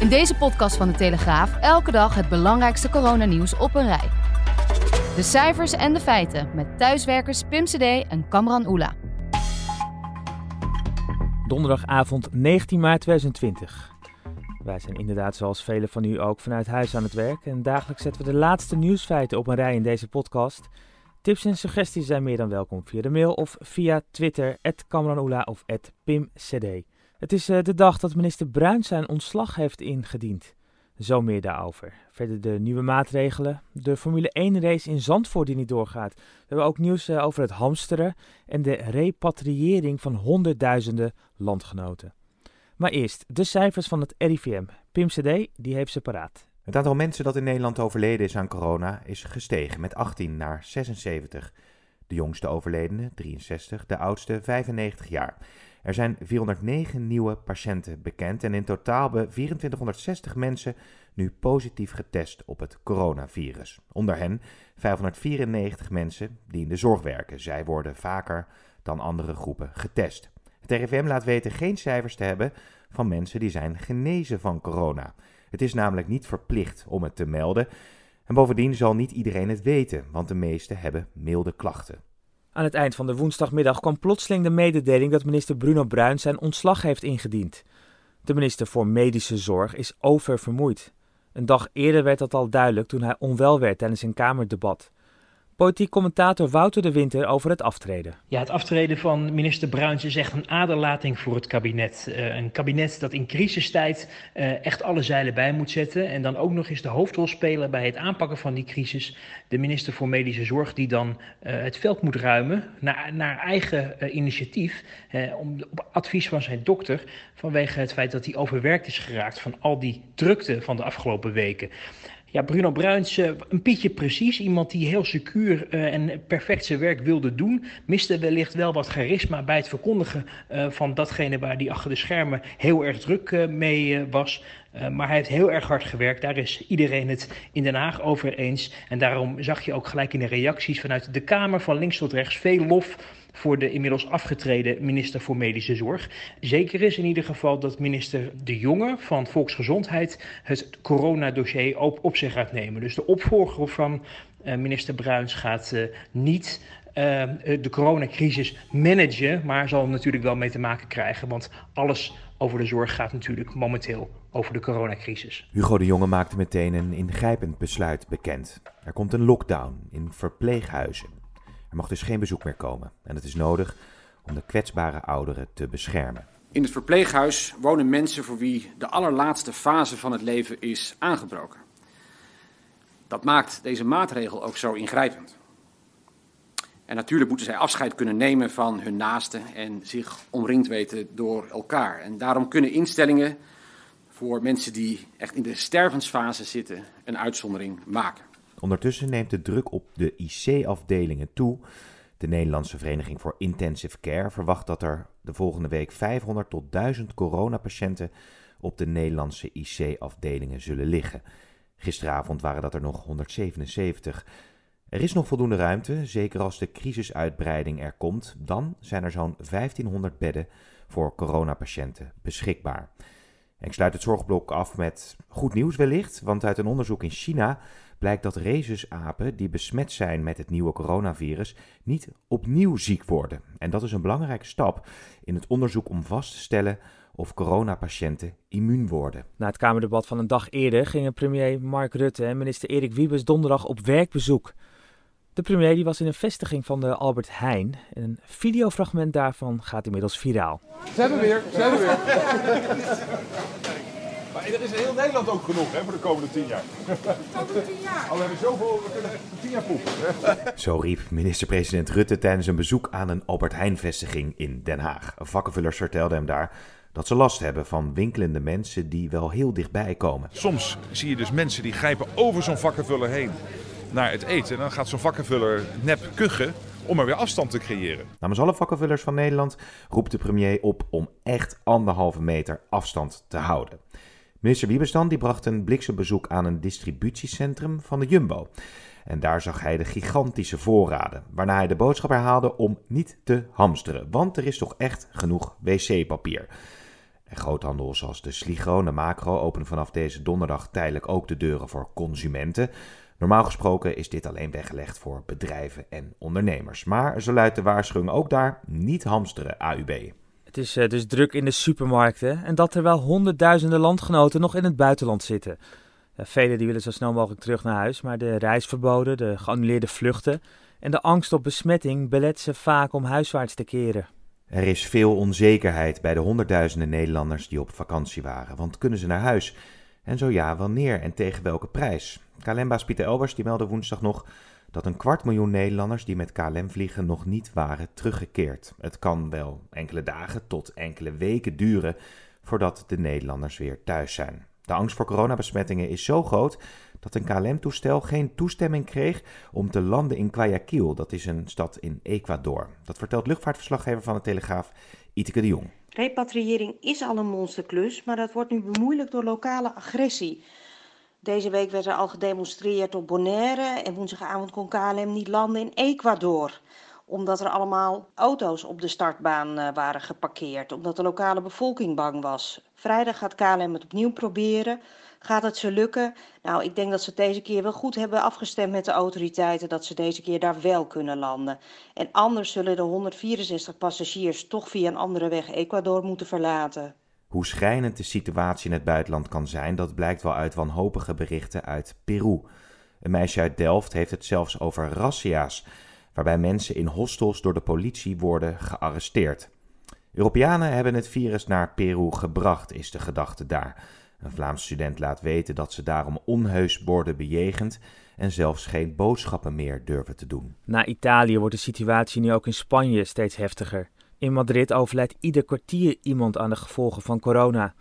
In deze podcast van de Telegraaf elke dag het belangrijkste coronanieuws op een rij. De cijfers en de feiten met thuiswerkers Pim CD en Kamran Oela. Donderdagavond 19 maart 2020. Wij zijn inderdaad zoals velen van u ook vanuit huis aan het werk en dagelijks zetten we de laatste nieuwsfeiten op een rij in deze podcast. Tips en suggesties zijn meer dan welkom via de mail of via Twitter, @kamranoula of @pimcd. Het is eh, de dag dat minister Bruin zijn ontslag heeft ingediend. Zo meer daarover. Verder de nieuwe maatregelen. De Formule 1 race in Zandvoort die niet doorgaat. We hebben ook nieuws eh, over het hamsteren en de repatriëring van honderdduizenden landgenoten. Maar eerst de cijfers van het RIVM. Pim CD, die heeft ze paraat. Het aantal mensen dat in Nederland overleden is aan corona is gestegen met 18 naar 76. De jongste overledene, 63, de oudste, 95 jaar. Er zijn 409 nieuwe patiënten bekend en in totaal hebben 2460 mensen nu positief getest op het coronavirus. Onder hen 594 mensen die in de zorg werken. Zij worden vaker dan andere groepen getest. Het RIVM laat weten geen cijfers te hebben van mensen die zijn genezen van corona. Het is namelijk niet verplicht om het te melden. En bovendien zal niet iedereen het weten, want de meesten hebben milde klachten. Aan het eind van de woensdagmiddag kwam plotseling de mededeling dat minister Bruno Bruin zijn ontslag heeft ingediend. De minister voor Medische Zorg is oververmoeid. Een dag eerder werd dat al duidelijk toen hij onwel werd tijdens een Kamerdebat. Politiek commentator Wouter de Winter over het aftreden. Ja, het aftreden van minister Bruins is echt een aderlating voor het kabinet. Uh, een kabinet dat in crisistijd uh, echt alle zeilen bij moet zetten. En dan ook nog eens de hoofdrol spelen bij het aanpakken van die crisis. De minister voor Medische Zorg die dan uh, het veld moet ruimen naar, naar eigen initiatief. om, op advies van zijn dokter. Vanwege het feit dat hij overwerkt is geraakt van al die drukte van de afgelopen weken. Ja, Bruno Bruins, een pietje precies. Iemand die heel secuur uh, en perfect zijn werk wilde doen. Miste wellicht wel wat charisma bij het verkondigen uh, van datgene waar hij achter de schermen heel erg druk uh, mee was. maar hij heeft heel erg hard gewerkt. Daar is iedereen het in Den Haag over eens. En daarom zag je ook gelijk in de reacties vanuit de Kamer van links tot rechts veel lof voor de inmiddels afgetreden minister voor Medische Zorg. Zeker is in ieder geval dat minister De Jonge van Volksgezondheid het coronadossier op, op zich gaat nemen. Dus de opvolger van uh, minister Bruins gaat uh, niet uh, de coronacrisis managen, maar zal er natuurlijk wel mee te maken krijgen. Want alles over de zorg gaat natuurlijk momenteel over de coronacrisis. Hugo de Jonge maakte meteen een ingrijpend besluit bekend. Er komt een lockdown in verpleeghuizen. Er mag dus geen bezoek meer komen en het is nodig om de kwetsbare ouderen te beschermen. In het verpleeghuis wonen mensen voor wie de allerlaatste fase van het leven is aangebroken. Dat maakt deze maatregel ook zo ingrijpend. En natuurlijk moeten zij afscheid kunnen nemen van hun naasten en zich omringd weten door elkaar. En daarom kunnen instellingen voor mensen die echt in de stervensfase zitten een uitzondering maken. Ondertussen neemt de druk op de IC-afdelingen toe. De Nederlandse Vereniging voor Intensive Care verwacht dat er de volgende week 500 tot 1000 coronapatiënten op de Nederlandse IC-afdelingen zullen liggen. Gisteravond waren dat er nog 177. Er is nog voldoende ruimte, zeker als de crisisuitbreiding er komt. Dan zijn er zo'n 1500 bedden voor coronapatiënten beschikbaar. Ik sluit het zorgblok af met goed nieuws wellicht, want uit een onderzoek in China blijkt dat rhesusapen die besmet zijn met het nieuwe coronavirus niet opnieuw ziek worden. En dat is een belangrijke stap in het onderzoek om vast te stellen of coronapatiënten immuun worden. Na het Kamerdebat van een dag eerder gingen premier Mark Rutte en minister Erik Wiebes donderdag op werkbezoek. De premier die was in een vestiging van de Albert Heijn. En een videofragment daarvan gaat inmiddels viraal. Ze hebben weer, ze hebben weer. Maar er is in heel Nederland ook genoeg hè, voor de komende tien jaar. Komende tien jaar? We hebben zoveel, we kunnen tien jaar poepen. Zo riep minister-president Rutte tijdens een bezoek aan een Albert Heijn-vestiging in Den Haag. Vakkenvullers vertelden hem daar dat ze last hebben van winkelende mensen die wel heel dichtbij komen. Soms zie je dus mensen die grijpen over zo'n vakkenvuller heen naar het eten. En dan gaat zo'n vakkenvuller nep kuchen om er weer afstand te creëren. Namens alle vakkenvullers van Nederland roept de premier op om echt anderhalve meter afstand te houden. Minister Wiebes die bracht een bliksembezoek aan een distributiecentrum van de Jumbo. En daar zag hij de gigantische voorraden, waarna hij de boodschap herhaalde om niet te hamsteren, want er is toch echt genoeg wc-papier. En groothandels zoals de Sligro en de Macro openen vanaf deze donderdag tijdelijk ook de deuren voor consumenten. Normaal gesproken is dit alleen weggelegd voor bedrijven en ondernemers. Maar zo luidt de waarschuwing ook daar: niet hamsteren, AUB. Het is uh, dus druk in de supermarkten en dat terwijl honderdduizenden landgenoten nog in het buitenland zitten. Uh, velen die willen zo snel mogelijk terug naar huis, maar de reisverboden, de geannuleerde vluchten en de angst op besmetting belet ze vaak om huiswaarts te keren. Er is veel onzekerheid bij de honderdduizenden Nederlanders die op vakantie waren. Want kunnen ze naar huis? En zo ja, wanneer en tegen welke prijs? KLM-baas Pieter Elbers die meldde woensdag nog dat een kwart miljoen Nederlanders die met KLM vliegen nog niet waren teruggekeerd. Het kan wel enkele dagen tot enkele weken duren voordat de Nederlanders weer thuis zijn. De angst voor coronabesmettingen is zo groot dat een KLM-toestel geen toestemming kreeg om te landen in Guayaquil. Dat is een stad in Ecuador. Dat vertelt luchtvaartverslaggever van de Telegraaf, Iteke de Jong. Repatriëring is al een monsterklus, maar dat wordt nu bemoeilijkt door lokale agressie. Deze week werd er al gedemonstreerd op Bonaire en woensdagavond kon KLM niet landen in Ecuador omdat er allemaal auto's op de startbaan uh, waren geparkeerd, omdat de lokale bevolking bang was. Vrijdag gaat KLM het opnieuw proberen. Gaat het ze lukken? Nou, ik denk dat ze het deze keer wel goed hebben afgestemd met de autoriteiten dat ze deze keer daar wel kunnen landen. En anders zullen de 164 passagiers toch via een andere weg Ecuador moeten verlaten. Hoe schrijnend de situatie in het buitenland kan zijn, dat blijkt wel uit wanhopige berichten uit Peru. Een meisje uit Delft heeft het zelfs over razzia's, waarbij mensen in hostels door de politie worden gearresteerd. Europeanen hebben het virus naar Peru gebracht, is de gedachte daar. Een Vlaams student laat weten dat ze daarom onheus worden bejegend en zelfs geen boodschappen meer durven te doen. Na Italië wordt de situatie nu ook in Spanje steeds heftiger. In Madrid overlijdt ieder kwartier iemand aan de gevolgen van corona.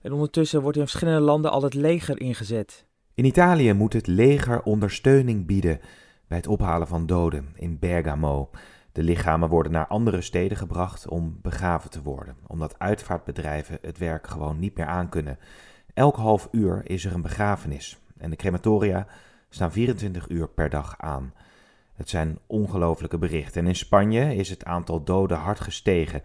En ondertussen wordt in verschillende landen al het leger ingezet. In Italië moet het leger ondersteuning bieden bij het ophalen van doden in Bergamo. De lichamen worden naar andere steden gebracht om begraven te worden, omdat uitvaartbedrijven het werk gewoon niet meer aankunnen. Elk half uur is er een begrafenis en de crematoria staan 24 uur per dag aan. Het zijn ongelofelijke berichten. En in Spanje is het aantal doden hard gestegen,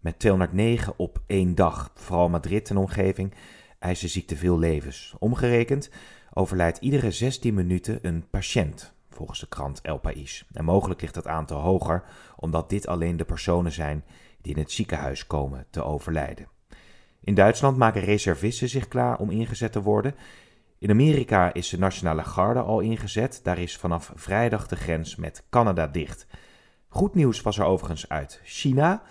met 209 op één dag. Vooral Madrid en omgeving eisen ziekte veel levens. Omgerekend overlijdt iedere 16 minuten een patiënt, volgens de krant El País. En mogelijk ligt dat aantal hoger, omdat dit alleen de personen zijn die in het ziekenhuis komen te overlijden. In Duitsland maken reservisten zich klaar om ingezet te worden. In Amerika is de Nationale Garde al ingezet. Daar is vanaf vrijdag de grens met Canada dicht. Goed nieuws was er overigens uit China.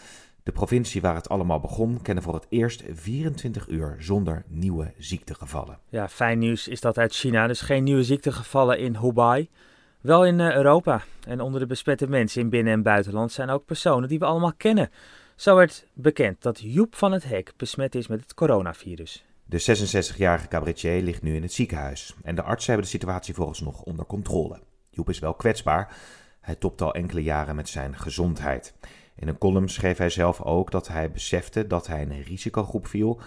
De provincie waar het allemaal begon kende voor het eerst 24 uur zonder nieuwe ziektegevallen. Ja, fijn nieuws is dat uit China. Dus geen nieuwe ziektegevallen in Hubei. Wel in uh, Europa. En onder de besmette mensen in binnen- en buitenland zijn ook personen die we allemaal kennen. Zo werd bekend dat Joep van het Hek besmet is met het coronavirus. De 66-jarige cabaretier ligt nu in het ziekenhuis en de artsen hebben de situatie volgens nog onder controle. Joep is wel kwetsbaar. Hij topt al enkele jaren met zijn gezondheid. In een column schreef hij zelf ook dat hij besefte dat hij in een risicogroep viel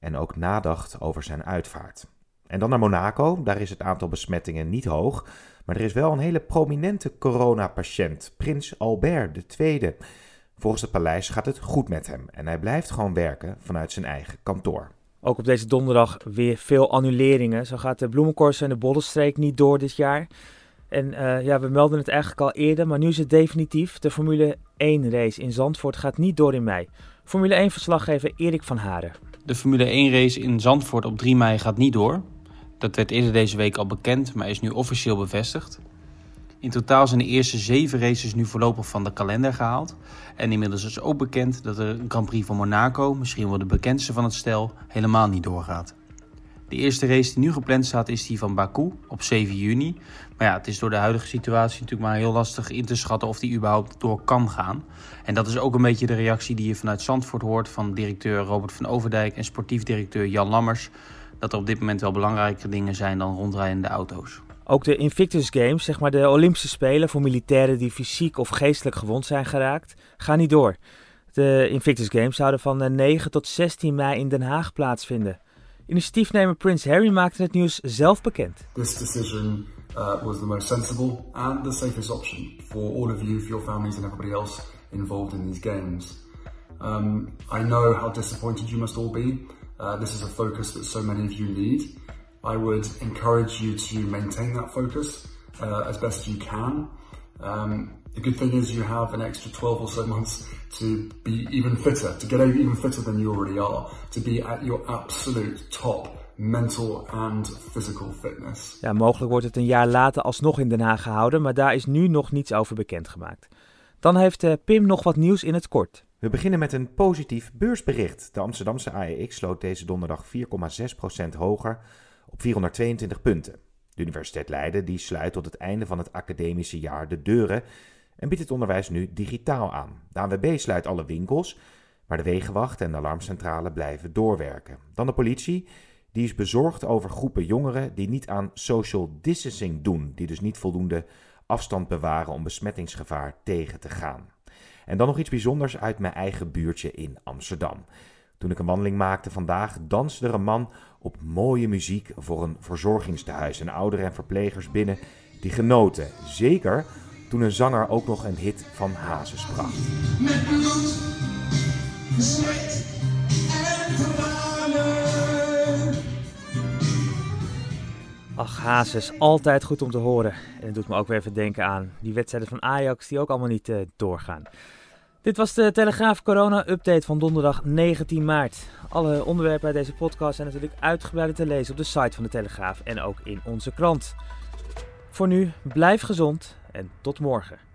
en ook nadacht over zijn uitvaart. En dan naar Monaco, daar is het aantal besmettingen niet hoog, maar er is wel een hele prominente coronapatiënt, prins Albert II. Volgens het paleis gaat het goed met hem en hij blijft gewoon werken vanuit zijn eigen kantoor. Ook op deze donderdag weer veel annuleringen. Zo gaat de Bloemenkorst en de Bollenstreek niet door dit jaar. En uh, ja, we melden het eigenlijk al eerder, maar nu is het definitief. De Formule 1 race in Zandvoort gaat niet door in mei. Formule 1 verslaggever Erik van Haren. De Formule 1 race in Zandvoort op 3 mei gaat niet door. Dat werd eerder deze week al bekend, maar is nu officieel bevestigd. In totaal zijn de eerste zeven races nu voorlopig van de kalender gehaald. En inmiddels is ook bekend dat de Grand Prix van Monaco, misschien wel de bekendste van het stel, helemaal niet doorgaat. De eerste race die nu gepland staat is die van Baku op 7 juni. Maar ja, het is door de huidige situatie natuurlijk maar heel lastig in te schatten of die überhaupt door kan gaan. En dat is ook een beetje de reactie die je vanuit Zandvoort hoort van directeur Robert van Overdijk en sportief directeur Jan Lammers. Dat er op dit moment wel belangrijke dingen zijn dan rondrijdende auto's. Ook de Invictus Games, zeg maar de Olympische Spelen voor militairen die fysiek of geestelijk gewond zijn geraakt, gaan niet door. De Invictus Games zouden van 9 tot 16 mei in Den Haag plaatsvinden. Initiatiefnemer Prins Harry maakte het nieuws zelf bekend. This decision uh, was the most sensible and the safest option for all of you, for your families and everybody else involved in these games. Um, I know how disappointed you must all be. Uh, this is a focus that so many of you need. I would encourage you to maintain that focus uh, as best you can. Um, the good thing is you have an extra 12 or so months to be even fitter, to get even fitter than you already are, to be at your absolute top mental and physical fitness. Ja, mogelijk wordt het een jaar later alsnog in Den Haag gehouden, maar daar is nu nog niets over bekendgemaakt. Dan heeft uh, Pim nog wat nieuws in het kort. We beginnen met een positief beursbericht. De Amsterdamse AEX sloot deze donderdag 4,6% hoger op 422 punten. De Universiteit Leiden die sluit tot het einde van het academische jaar de deuren en biedt het onderwijs nu digitaal aan. De ANWB sluit alle winkels, maar de wegenwacht en de alarmcentrale blijven doorwerken. Dan de politie, die is bezorgd over groepen jongeren die niet aan social distancing doen, die dus niet voldoende afstand bewaren om besmettingsgevaar tegen te gaan. En dan nog iets bijzonders uit mijn eigen buurtje in Amsterdam. Toen ik een wandeling maakte vandaag, danste er een man op mooie muziek voor een verzorgingstehuis. En ouderen en verplegers binnen die genoten. Zeker toen een zanger ook nog een hit van Hazes bracht. Met bloed, zweet en Ach, Hazes, altijd goed om te horen. En het doet me ook weer even denken aan die wedstrijden van Ajax die ook allemaal niet uh, doorgaan. Dit was de Telegraaf Corona Update van donderdag 19 maart. Alle onderwerpen uit deze podcast zijn natuurlijk uitgebreid te lezen op de site van de Telegraaf en ook in onze krant. Voor nu, blijf gezond en tot morgen.